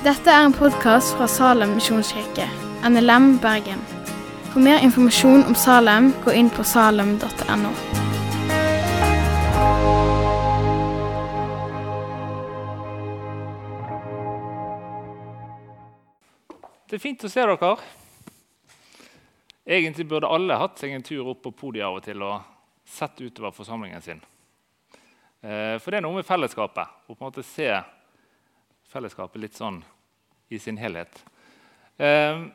Dette er en podkast fra Salem misjonskirke, NLM Bergen. For mer informasjon om Salem, gå inn på salem.no. Det er fint å se dere. Egentlig burde alle hatt seg en tur opp på podiet av og til og sett utover forsamlingen sin. Eh, For det er noe med fellesskapet. Å på en måte se fellesskapet litt sånn i sin helhet. Eh,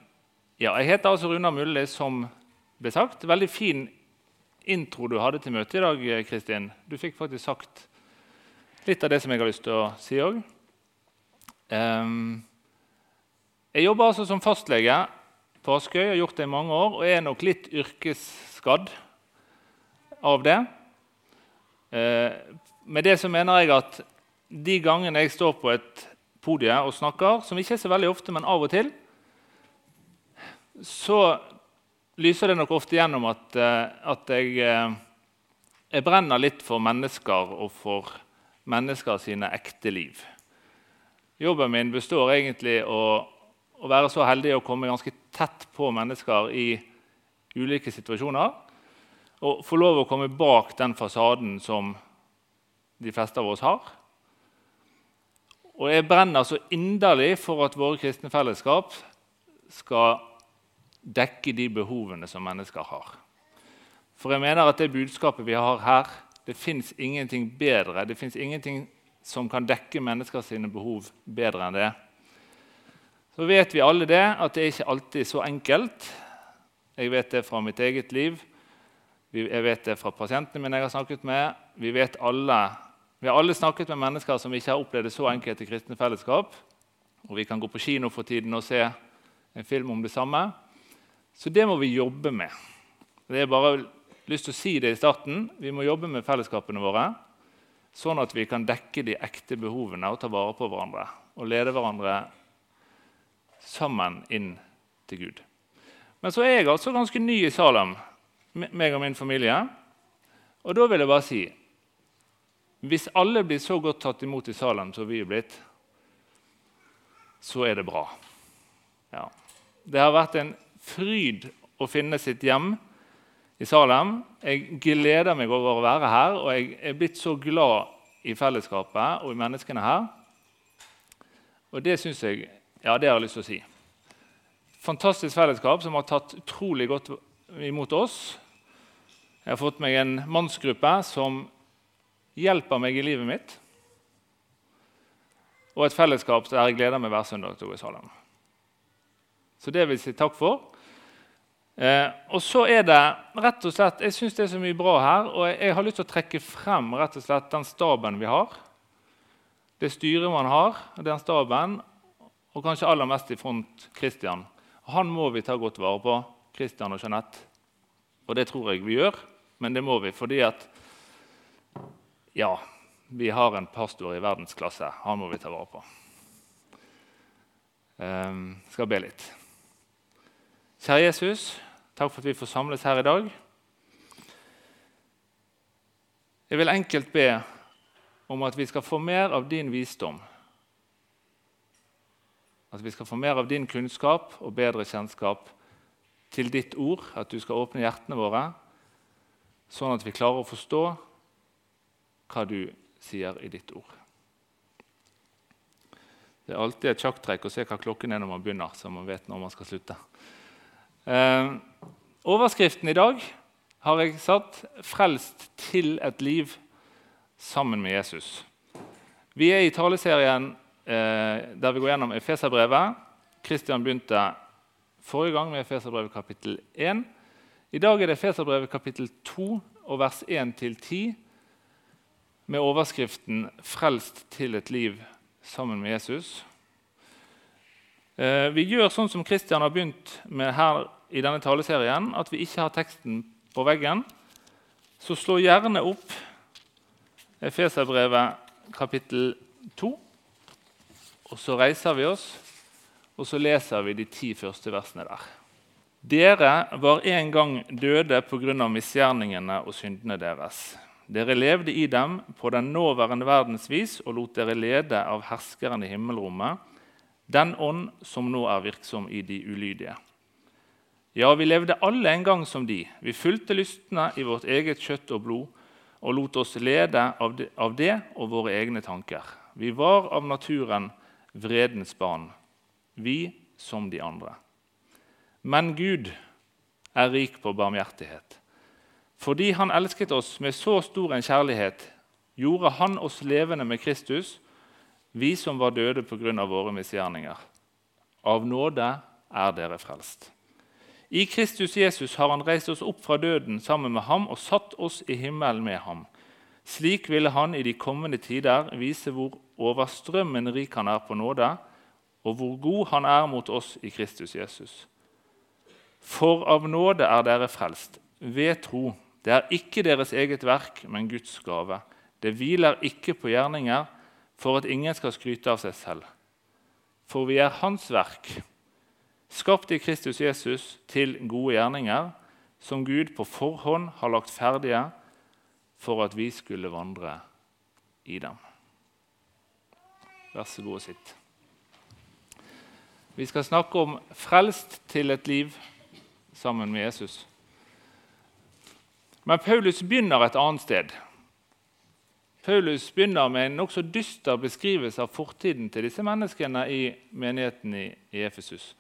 Ja, jeg heter altså Runa Mulli, som ble sagt. Veldig fin intro du hadde til møtet i dag, Kristin. Du fikk faktisk sagt litt av det som jeg har lyst til å si òg. Jeg jobber altså som fastlege på Askøy, har gjort det i mange år, og er nok litt yrkesskadd av det. Eh, Med det så mener jeg at de gangene jeg står på et podie og snakker, som ikke er så veldig ofte, men av og til, så lyser det nok ofte gjennom at, eh, at jeg, eh, jeg brenner litt for mennesker og for mennesker sine ekte liv. Jobben min består egentlig å, å være så heldig å komme ganske tett på mennesker i ulike situasjoner. Og få lov å komme bak den fasaden som de fleste av oss har. Og jeg brenner så inderlig for at våre kristne fellesskap skal dekke de behovene som mennesker har. For jeg mener at det budskapet vi har her, det fins ingenting bedre. Det fins ingenting som kan dekke menneskers behov bedre enn det. Så vet vi alle det, at det er ikke alltid så enkelt. Jeg vet det fra mitt eget liv. Jeg vet det fra pasientene mine jeg har snakket med. Vi, vet alle, vi har alle snakket med mennesker som ikke har opplevd det så enkelt i kristne fellesskap. Og vi kan gå på kino for tiden og se en film om det samme. Så det må vi jobbe med. Det er bare lyst til å si det i starten. Vi må jobbe med fellesskapene våre, sånn at vi kan dekke de ekte behovene og ta vare på hverandre og lede hverandre sammen inn til Gud. Men så er jeg altså ganske ny i Salem, meg og min familie. Og da vil jeg bare si hvis alle blir så godt tatt imot i Salem som vi er blitt, så er det bra. Ja. Det har vært en fryd å finne sitt hjem i Salem. Jeg gleder meg over å være her, og jeg er blitt så glad i fellesskapet og i menneskene her. Og det syns jeg Ja, det har jeg lyst til å si. Fantastisk fellesskap som har tatt utrolig godt imot oss. Jeg har fått meg en mannsgruppe som hjelper meg i livet mitt. Og et fellesskap der jeg gleder meg hver søndag til Salem. Så det vil jeg si takk for. Eh, og så er det rett og slett, Jeg syns det er så mye bra her, og jeg, jeg har lyst til å trekke frem rett og slett den staben vi har. Det styret man har, den staben, og kanskje aller mest i front Kristian. Han må vi ta godt vare på, Kristian og Jeanette. Og det tror jeg vi gjør, men det må vi fordi at ja, vi har en pastor i verdensklasse. Han må vi ta vare på. Um, skal be litt. Kjære Jesus, takk for at vi får samles her i dag. Jeg vil enkelt be om at vi skal få mer av din visdom. At vi skal få mer av din kunnskap og bedre kjennskap til ditt ord. At du skal åpne hjertene våre, sånn at vi klarer å forstå hva du sier i ditt ord. Det er alltid et sjakktrekk å se hva klokken er når man begynner. så man vet når man skal slutte. Eh, overskriften i dag har jeg satt 'Frelst til et liv sammen med Jesus'. Vi er i taleserien eh, der vi går gjennom Efeserbrevet. Kristian begynte forrige gang med Efeserbrevet kapittel 1. I dag er det Efeserbrevet kapittel 2 og vers 1-10 med overskriften 'Frelst til et liv sammen med Jesus'. Eh, vi gjør sånn som Kristian har begynt med her i denne taleserien, at vi ikke har teksten på veggen. Så slå gjerne opp Efeserbrevet kapittel 2. Og så reiser vi oss, og så leser vi de ti første versene der. Dere var en gang døde pga. misgjerningene og syndene deres. Dere levde i dem på den nåværende verdens vis og lot dere lede av herskeren i himmelrommet, den ånd som nå er virksom i de ulydige. Ja, vi levde alle en gang som de. Vi fulgte lystne i vårt eget kjøtt og blod og lot oss lede av det, av det og våre egne tanker. Vi var av naturen vredens barn, vi som de andre. Men Gud er rik på barmhjertighet. Fordi Han elsket oss med så stor en kjærlighet, gjorde Han oss levende med Kristus, vi som var døde pga. våre misgjerninger. Av nåde er dere frelst. I Kristus Jesus har Han reist oss opp fra døden sammen med ham og satt oss i himmelen med ham. Slik ville Han i de kommende tider vise hvor overstrømmende rik Han er på nåde, og hvor god Han er mot oss i Kristus Jesus. For av nåde er dere frelst, ved tro. Det er ikke deres eget verk, men Guds gave. Det hviler ikke på gjerninger, for at ingen skal skryte av seg selv. For vi er Hans verk, skapt i Kristus Jesus til gode gjerninger, som Gud på forhånd har lagt ferdige for at vi skulle vandre i dem. Vær så god og sitt. Vi skal snakke om frelst til et liv sammen med Jesus. Men Paulus begynner et annet sted. Paulus begynner med en nokså dyster beskrivelse av fortiden til disse menneskene i menigheten i, Efesus.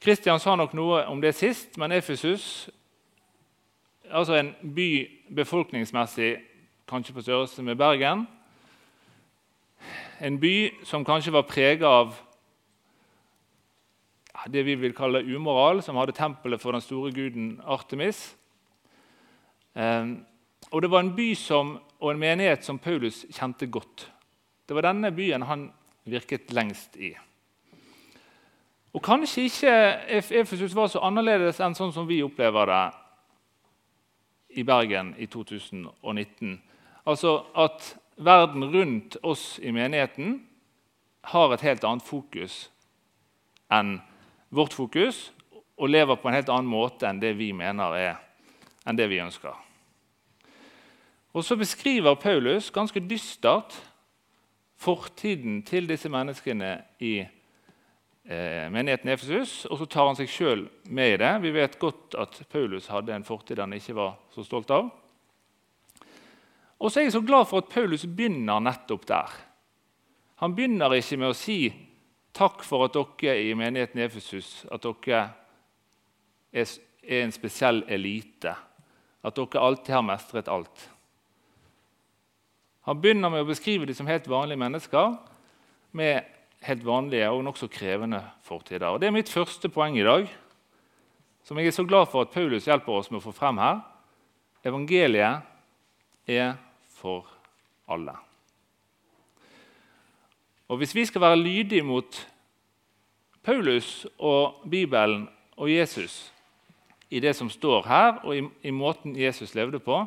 Kristian sa nok noe om det sist, men Efesus, altså en by befolkningsmessig kanskje på størrelse med Bergen, en by som kanskje var prega av det vi vil kalle umoral, som hadde tempelet for den store guden Artemis. Ehm, og Det var en by som, og en menighet som Paulus kjente godt. Det var denne byen han virket lengst i. Og Kanskje ikke Efesus var så annerledes enn sånn som vi opplever det i Bergen i 2019. Altså at verden rundt oss i menigheten har et helt annet fokus enn vårt fokus, og lever på en helt annen måte enn det vi mener er enn det vi ønsker. Og Så beskriver Paulus ganske dystert fortiden til disse menneskene i eh, menigheten Efesus, og så tar han seg sjøl med i det. Vi vet godt at Paulus hadde en fortid han ikke var så stolt av. Og så er jeg så glad for at Paulus begynner nettopp der. Han begynner ikke med å si takk for at dere i menigheten Efesus at dere er en spesiell elite. At dere alltid har mestret alt. Han begynner med å beskrive dem som helt vanlige mennesker med helt vanlige og nokså krevende fortider. Og Det er mitt første poeng i dag, som jeg er så glad for at Paulus hjelper oss med å få frem her. Evangeliet er for alle. Og Hvis vi skal være lydige mot Paulus og Bibelen og Jesus i det som står her, og i, i måten Jesus levde på,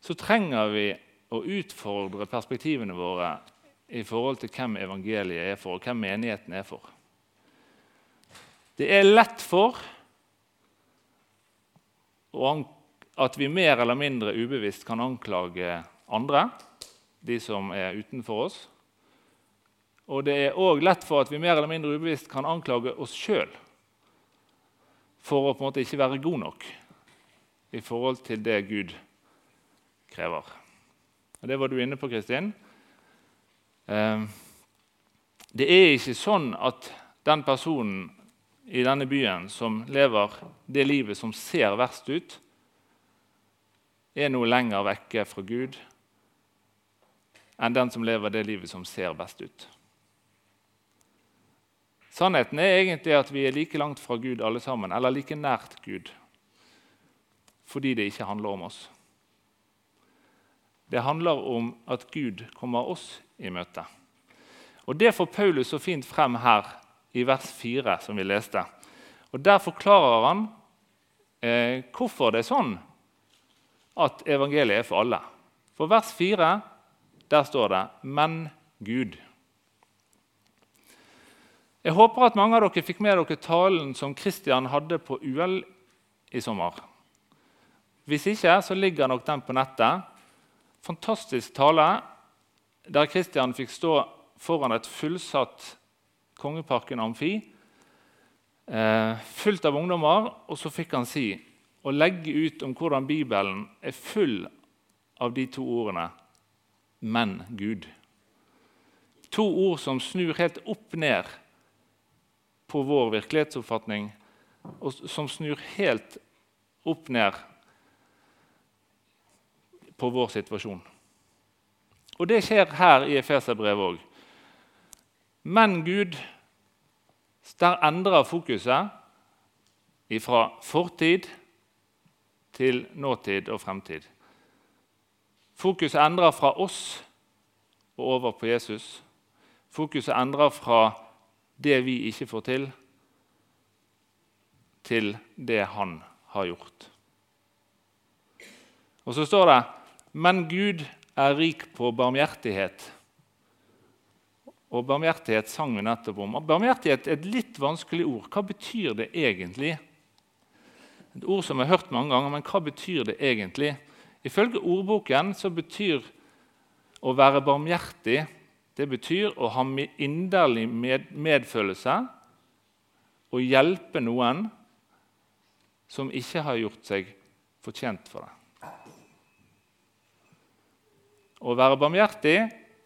så trenger vi å utfordre perspektivene våre i forhold til hvem evangeliet er for, og hvem menigheten er for. Det er lett for at vi mer eller mindre ubevisst kan anklage andre, de som er utenfor oss. Og det er òg lett for at vi mer eller mindre ubevisst kan anklage oss sjøl for å på en måte ikke være god nok i forhold til det Gud krever. Og Det var du inne på, Kristin. Ehm, det er ikke sånn at den personen i denne byen som lever det livet som ser verst ut, er noe lenger vekke fra Gud enn den som lever det livet som ser best ut. Sannheten er egentlig at vi er like langt fra Gud alle sammen, eller like nært Gud, fordi det ikke handler om oss. Det handler om at Gud kommer oss i møte. Og Det får Paulus så fint frem her i vers 4, som vi leste. Og Der forklarer han eh, hvorfor det er sånn at evangeliet er for alle. For vers 4 der står det 'men Gud'. Jeg håper at mange av dere fikk med dere talen som Kristian hadde på UL i sommer. Hvis ikke, så ligger nok den på nettet fantastisk tale der Kristian fikk stå foran et fullsatt Kongeparken Amfi, eh, fullt av ungdommer. Og så fikk han si og legge ut om hvordan Bibelen er full av de to ordene 'men Gud'. To ord som snur helt opp ned på vår virkelighetsoppfatning, og som snur helt opp ned på vår situasjon. Og det skjer her i Efeserbrevet òg. Men Gud der endrer fokuset fra fortid til nåtid og fremtid. Fokuset endrer fra oss og over på Jesus. Fokuset endrer fra det vi ikke får til, til det han har gjort. Og så står det men Gud er rik på barmhjertighet. Og barmhjertighet sang vi nettopp om. Barmhjertighet er et litt vanskelig ord. Hva betyr det egentlig? Et ord som jeg har hørt mange ganger, men hva betyr det egentlig? Ifølge ordboken så betyr å være barmhjertig det betyr å ha inderlig med medfølelse og hjelpe noen som ikke har gjort seg fortjent for det. Å være barmhjertig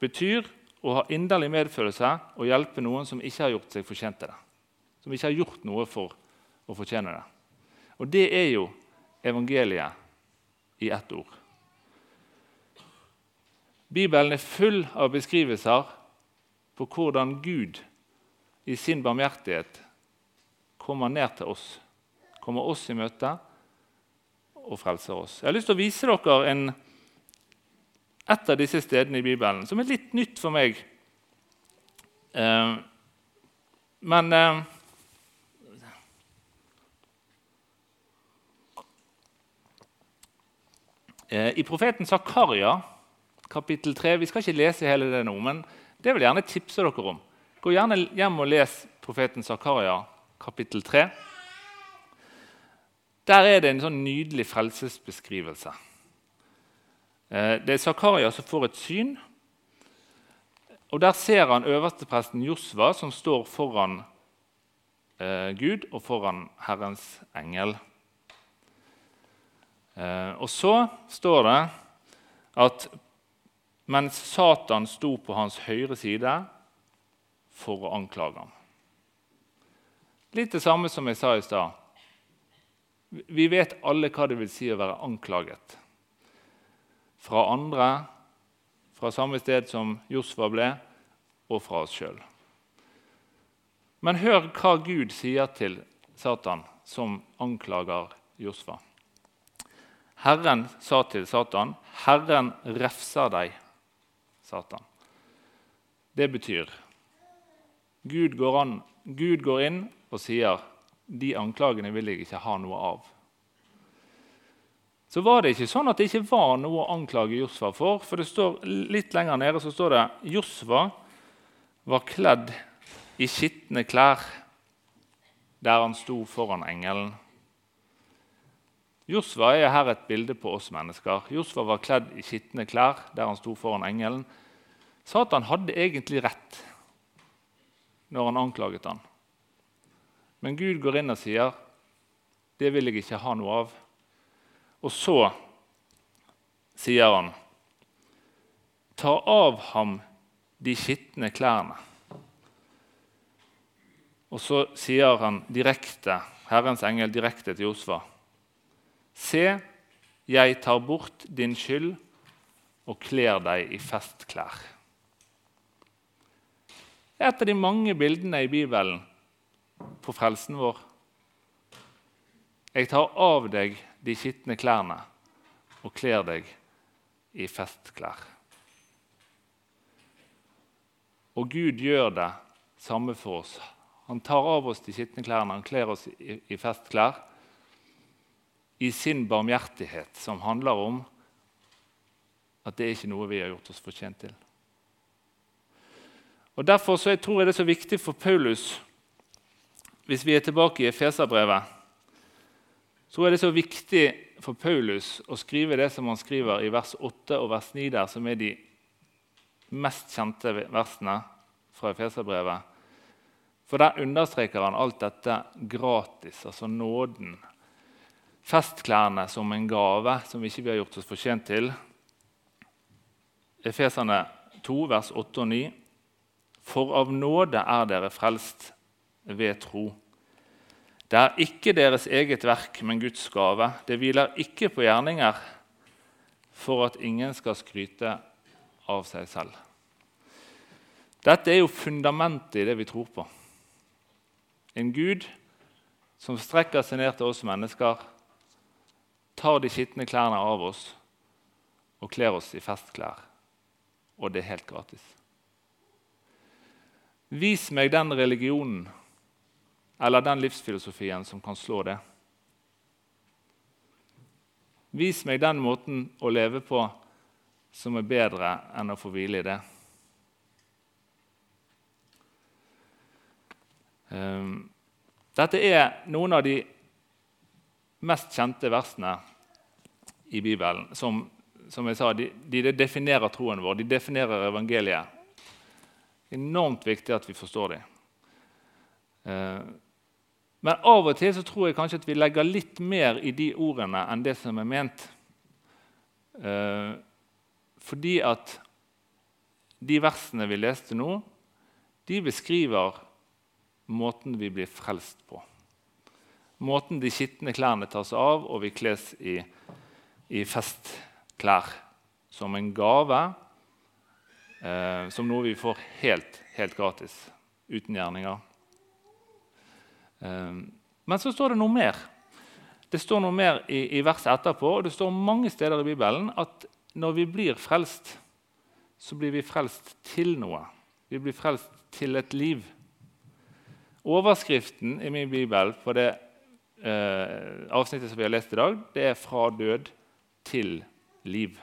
betyr å ha inderlig medfølelse og hjelpe noen som ikke har gjort seg fortjent til det. Som ikke har gjort noe for å fortjene det. Og det er jo evangeliet i ett ord. Bibelen er full av beskrivelser på hvordan Gud i sin barmhjertighet kommer ned til oss, kommer oss i møte og frelser oss. Jeg har lyst til å vise dere en et av disse stedene i Bibelen, som er litt nytt for meg. Eh, men eh, eh, I profeten Zakaria, kapittel 3 Vi skal ikke lese hele det nå, men det vil jeg gjerne tipse dere om. Gå gjerne hjem og les profeten Zakaria, kapittel 3. Der er det en sånn nydelig frelsesbeskrivelse. Eh, det er Zakaria som får et syn. og Der ser han øverstepresten Josva som står foran eh, Gud og foran Herrens engel. Eh, og så står det at mens Satan sto på hans høyre side for å anklage ham. Litt det samme som jeg sa i stad. Vi vet alle hva det vil si å være anklaget fra andre, fra samme sted som Josfa ble, og fra oss sjøl. Men hør hva Gud sier til Satan, som anklager Josfa. Herren sa til Satan, 'Herren refser deg', Satan. Det betyr Gud går, an, Gud går inn og sier, 'De anklagene vil jeg ikke ha noe av' så var det ikke sånn at det ikke var noe å anklage Josfa for. For det står litt lenger nede så står det Josfa var kledd i skitne klær der han sto foran engelen. Josfa er her et bilde på oss mennesker. Josfa var kledd i skitne klær der han sto foran engelen. Satan hadde egentlig rett når han anklaget han. Men Gud går inn og sier, 'Det vil jeg ikke ha noe av.' Og så sier han, ta av ham de skitne klærne. Og så sier han direkte, Herrens engel direkte til Josfa. Se, jeg tar bort din skyld og kler deg i festklær. Det et av de mange bildene i Bibelen på frelsen vår. Jeg tar av deg de skitne klærne og kler deg i festklær. Og Gud gjør det samme for oss. Han tar av oss de skitne klærne, han kler oss i, festklær i sin barmhjertighet, som handler om at det er ikke noe vi har gjort oss fortjent til. Og Derfor så jeg tror jeg det er så viktig for Paulus, hvis vi er tilbake i Efeserbrevet så er det så viktig for Paulus å skrive det som han skriver i vers 8 og vers 9, der, som er de mest kjente versene fra Efeserbrevet. For der understreker han alt dette gratis, altså nåden. Festklærne som en gave som vi ikke har gjort oss fortjent til. Efeserne 2, vers 8 og 9. For av nåde er dere frelst ved tro. Det er ikke deres eget verk, men Guds gave. Det hviler ikke på gjerninger for at ingen skal skryte av seg selv. Dette er jo fundamentet i det vi tror på. En Gud som strekker seg ned til oss mennesker, tar de skitne klærne av oss og kler oss i festklær. Og det er helt gratis. Vis meg den religionen eller den livsfilosofien som kan slå det. Vis meg den måten å leve på som er bedre enn å få hvile i det. Ehm, dette er noen av de mest kjente versene i Bibelen. Som, som jeg sa, de, de, definerer troen vår, de definerer evangeliet. Enormt viktig at vi forstår dem. Men av og til så tror jeg kanskje at vi legger litt mer i de ordene enn det som er ment. Eh, fordi at de versene vi leste nå, de beskriver måten vi blir frelst på. Måten de skitne klærne tas av, og vi kles i, i festklær som en gave. Eh, som noe vi får helt, helt gratis, uten gjerninger. Ehm, men så står det noe mer. Det står noe mer i, i verset etterpå, og det står mange steder i Bibelen at når vi blir frelst, så blir vi frelst til noe. Vi blir frelst til et liv. Overskriften i min bibel på det eh, avsnittet som vi har lest i dag, det er 'fra død til liv'.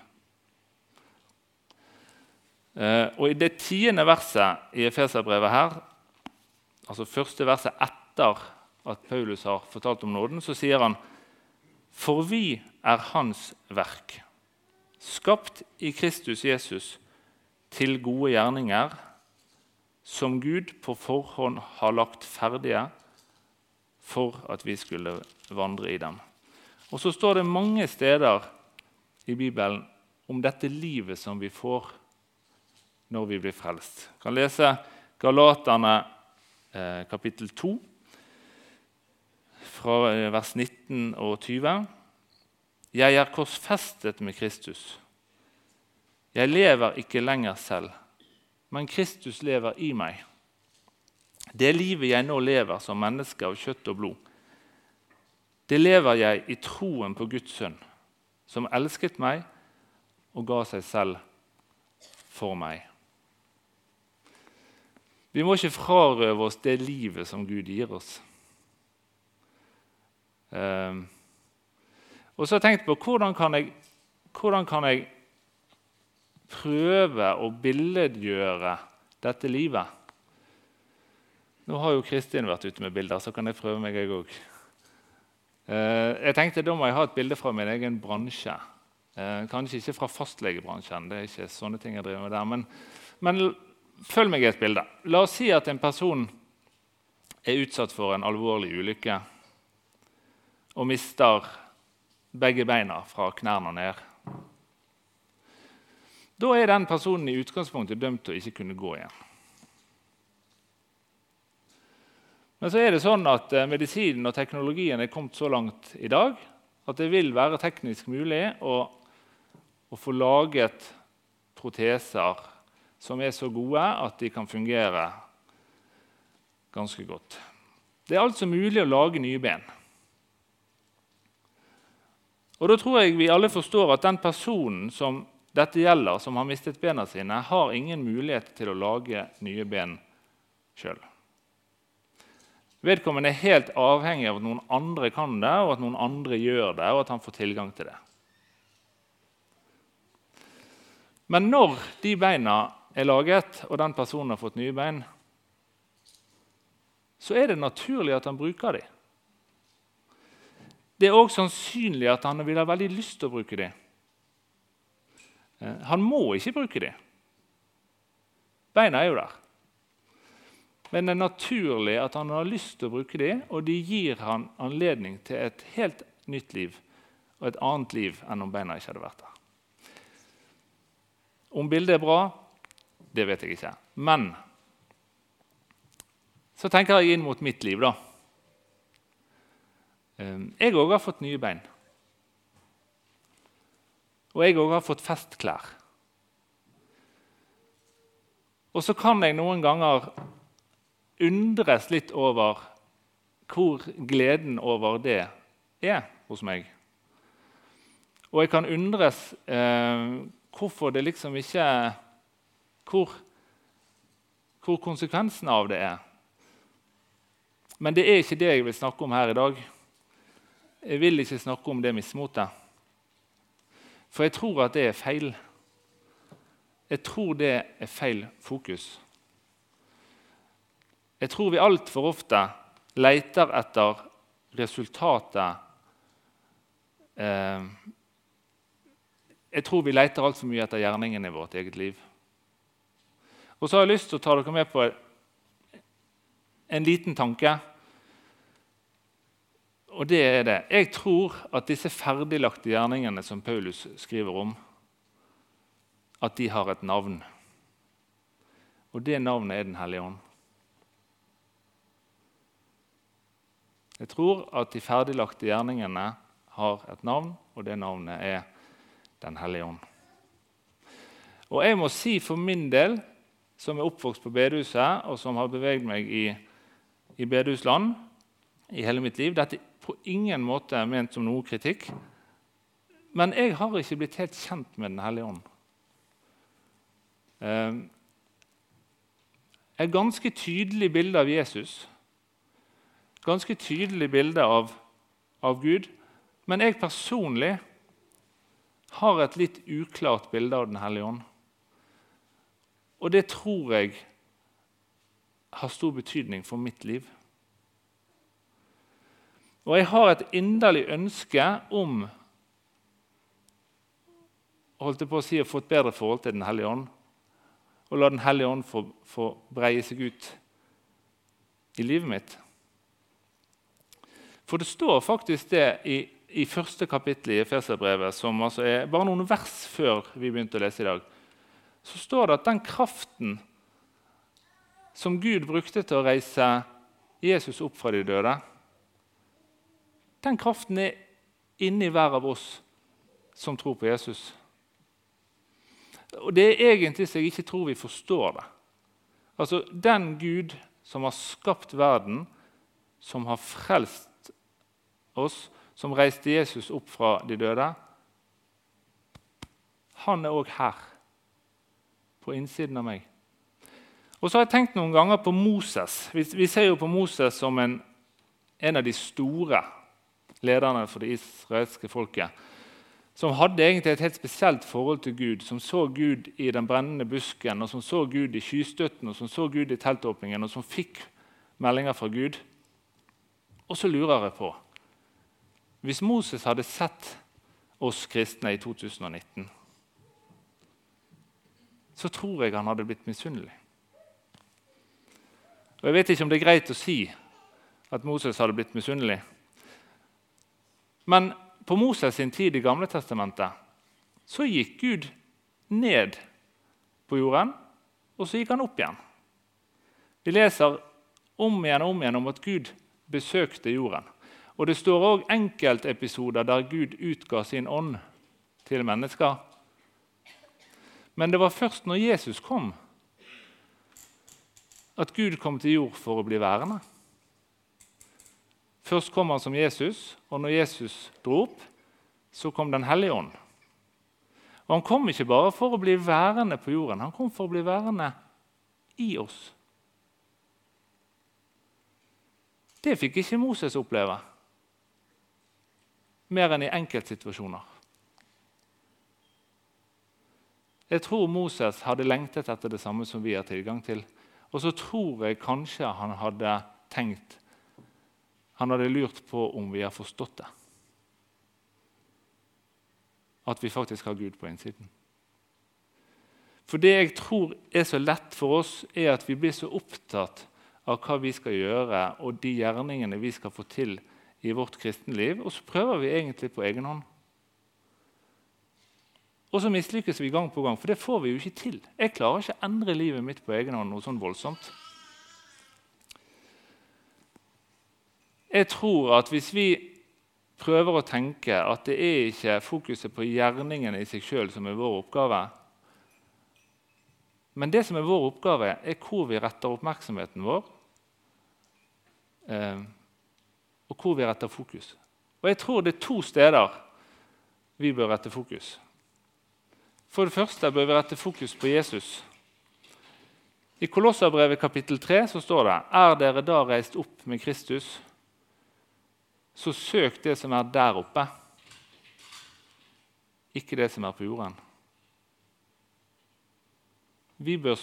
Eh, og I det tiende verset i Efeserbrevet her, altså første verset etter etter at Paulus har fortalt om nåden, så sier han For vi er Hans verk, skapt i Kristus Jesus til gode gjerninger, som Gud på forhånd har lagt ferdige for at vi skulle vandre i dem. Og Så står det mange steder i Bibelen om dette livet som vi får når vi blir frelst. Jeg kan lese Galaterne eh, kapittel 2, fra eh, vers 19 og 20. Jeg er korsfestet med Kristus. Jeg lever ikke lenger selv, men Kristus lever i meg. Det livet jeg nå lever som menneske av kjøtt og blod, det lever jeg i troen på Guds sønn, som elsket meg og ga seg selv for meg. Vi må ikke frarøve oss det livet som Gud gir oss. Um, og så har jeg tenkt på hvordan kan jeg, hvordan kan jeg prøve å billedgjøre dette livet? Nå har jo Kristin vært ute med bilder, så kan jeg prøve meg, jeg òg. Ehm, jeg tenkte Da må jeg ha et bilde fra min egen bransje. Uh, kanskje ikke fra fastlegebransjen, det er ikke sånne ting jeg driver med der. Men, men følg meg i et bilde. La oss si at en person er utsatt for en alvorlig ulykke og mister begge beina fra knærne ned. Da er den personen i utgangspunktet dømt til å ikke kunne gå igjen. Men så er det sånn at eh, medisinen og teknologien er kommet så langt i dag at det vil være teknisk mulig å, å få laget proteser som er så gode at de kan fungere ganske godt. Det er altså mulig å lage nye ben. Og Da tror jeg vi alle forstår at den personen som dette gjelder, som har mistet bena sine, har ingen mulighet til å lage nye ben sjøl. Vedkommende er helt avhengig av at noen andre kan det, og at noen andre gjør det, og at han får tilgang til det. Men når de beina er laget, og den personen har fått nye bein, så er det naturlig at han bruker dem. Det er òg sannsynlig at han vil ha veldig lyst til å bruke dem. Eh, han må ikke bruke det. Beina er jo der. Men det er naturlig at han har lyst til å bruke det, og det gir han anledning til et helt nytt liv og et annet liv enn om beina ikke hadde vært der. Om bildet er bra, det vet jeg ikke. Men så tenker jeg inn mot mitt liv, da. Ehm, jeg òg har fått nye bein. Og jeg òg har fått festklær. Og så kan jeg noen ganger undres litt over hvor gleden over det er hos meg. Og jeg kan undres eh, hvorfor det liksom ikke hvor, hvor konsekvensen av det er. Men det er ikke det jeg vil snakke om her i dag. Jeg vil ikke snakke om det mismotet. For jeg tror at det er feil. Jeg tror det er feil fokus. Jeg tror vi altfor ofte leter etter resultatet eh, Jeg tror vi leter altfor mye etter gjerningen i vårt eget liv. Og så har jeg lyst til å ta dere med på en liten tanke. Og det er det. Jeg tror at disse ferdiglagte gjerningene som Paulus skriver om, at de har et navn. Og det navnet er Den hellige ånd. Jeg tror at de ferdiglagte gjerningene har et navn, og det navnet er Den hellige ånd. Og jeg må si for min del, som er oppvokst på bedehuset, og som har beveget meg i, i bedehusland i hele mitt liv Dette på ingen måte ment som noe kritikk. Men jeg har ikke blitt helt kjent med Den hellige ånd. Eh, et ganske tydelig bilde av Jesus, ganske tydelig bilde av, av Gud. Men jeg personlig har et litt uklart bilde av Den hellige ånd. Og det tror jeg har stor betydning for mitt liv. Og jeg har et inderlig ønske om holdt på å si, å få et bedre forhold til Den hellige ånd. Og la Den hellige ånd få, få breie seg ut i livet mitt. For det står faktisk det i, i første kapittel i Efeserbrevet, som altså er bare noen vers før vi begynte å lese i dag, så står det at den kraften som Gud brukte til å reise Jesus opp fra de døde, den kraften er inni hver av oss som tror på Jesus. Og Det er egentlig så jeg ikke tror vi forstår det. Altså, Den Gud som har skapt verden, som har frelst oss, som reiste Jesus opp fra de døde, han er òg her, på innsiden av meg. Og så har jeg tenkt noen ganger på Moses. Vi, vi ser jo på Moses som en, en av de store lederne for det israelske folket, som hadde egentlig et helt spesielt forhold til Gud, som så Gud i den brennende busken, og som så Gud i skystøtten og som så Gud i teltåpningen, og som fikk meldinger fra Gud. Og så lurer jeg på Hvis Moses hadde sett oss kristne i 2019, så tror jeg han hadde blitt misunnelig. Og Jeg vet ikke om det er greit å si at Moses hadde blitt misunnelig. Men på Moses sin tid i Gamle Testamentet så gikk Gud ned på jorden, og så gikk han opp igjen. Vi leser om igjen og om igjen om at Gud besøkte jorden. Og Det står òg enkeltepisoder der Gud utga sin ånd til mennesker. Men det var først når Jesus kom, at Gud kom til jord for å bli værende. Først kom han som Jesus, og når Jesus dro opp, så kom Den hellige ånd. Og Han kom ikke bare for å bli værende på jorden, han kom for å bli værende i oss. Det fikk ikke Moses oppleve, mer enn i enkeltsituasjoner. Jeg tror Moses hadde lengtet etter det samme som vi har tilgang til. Og så tror jeg kanskje han hadde tenkt han hadde lurt på om vi har forstått det. At vi faktisk har Gud på innsiden. For det jeg tror er så lett for oss, er at vi blir så opptatt av hva vi skal gjøre, og de gjerningene vi skal få til i vårt kristenliv, og så prøver vi egentlig på egen hånd. Og så mislykkes vi gang på gang, for det får vi jo ikke til. Jeg klarer ikke å endre livet mitt på egen hånd noe sånn voldsomt. Jeg tror at hvis vi prøver å tenke at det er ikke fokuset på gjerningene i seg sjøl som er vår oppgave, men det som er vår oppgave, er hvor vi retter oppmerksomheten vår, eh, og hvor vi retter fokus. Og jeg tror det er to steder vi bør rette fokus. For det første bør vi rette fokus på Jesus. I Kolosserbrevet kapittel 3 så står det Er dere da reist opp med Kristus, så søk det som er der oppe, ikke det som er på jorden. Vi bør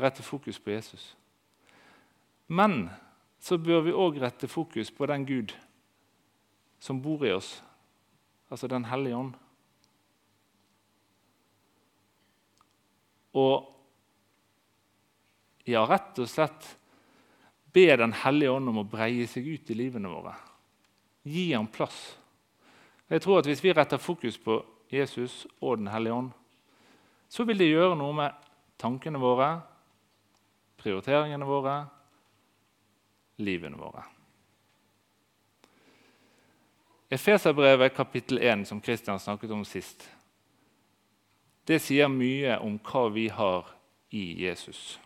rette fokus på Jesus. Men så bør vi òg rette fokus på den Gud som bor i oss, altså Den hellige ånd. Og ja, rett og slett be Den hellige ånd om å breie seg ut i livene våre. Gi ham plass. Jeg tror at Hvis vi retter fokus på Jesus og Den hellige ånd, så vil det gjøre noe med tankene våre, prioriteringene våre, livene våre. Efeserbrevet kapittel 1, som Kristian snakket om sist, det sier mye om hva vi har i Jesus.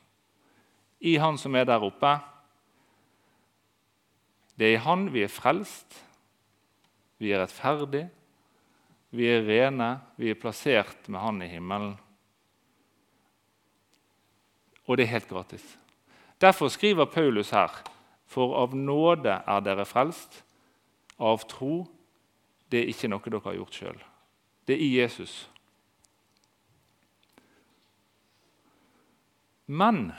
I Han som er der oppe. Det er i Han vi er frelst, vi er rettferdige, vi er rene, vi er plassert med Han i himmelen. Og det er helt gratis. Derfor skriver Paulus her for av nåde er dere frelst, av tro. Det er ikke noe dere har gjort sjøl. Det er i Jesus. Men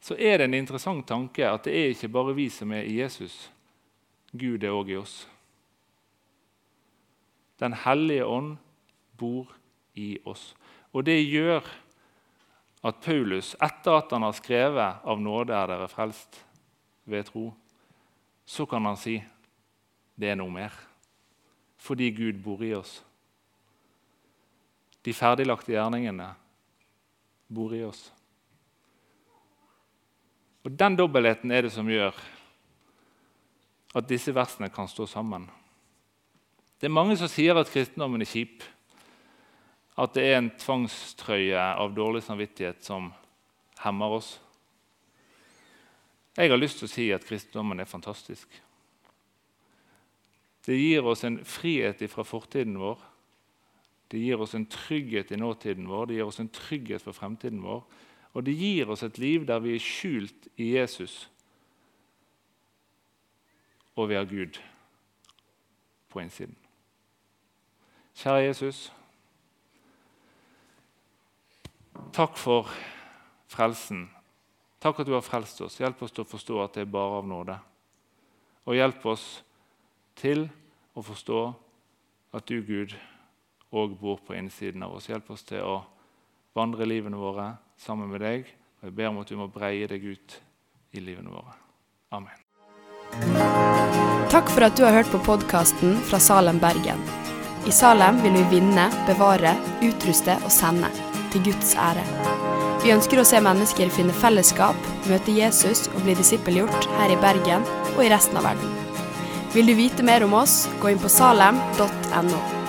så er det en interessant tanke at det er ikke bare vi som er i Jesus. Gud er òg i oss. Den hellige ånd bor i oss. Og det gjør at Paulus, etter at han har skrevet 'Av nåde er dere frelst ved tro', så kan han si det er noe mer. Fordi Gud bor i oss. De ferdiglagte gjerningene bor i oss. Og Den dobbeltheten er det som gjør at disse versene kan stå sammen. Det er mange som sier at kristendommen er kjip at det er en tvangstrøye av dårlig samvittighet som hemmer oss. Jeg har lyst til å si at kristendommen er fantastisk. Det gir oss en frihet fra fortiden vår. Det gir oss en trygghet i nåtiden vår, det gir oss en trygghet for fremtiden vår. Og det gir oss et liv der vi er skjult i Jesus, og vi har Gud på innsiden. Kjære Jesus. Takk for frelsen. Takk at du har frelst oss. Hjelp oss til å forstå at det er bare av nåde. Og hjelp oss til å forstå at du, Gud, òg bor på innsiden av oss. Hjelp oss til å vandre livene våre sammen med deg. Og jeg ber om at du må breie deg ut i livene våre. Amen. Takk for at du har hørt på podkasten fra Salem, Bergen. I Salem vil vi vinne, bevare, utruste og sende til Guds ære. Vi ønsker å se mennesker finne fellesskap, møte Jesus og bli disippelgjort her i Bergen og i resten av verden. Vil du vite mer om oss, gå inn på salem.no.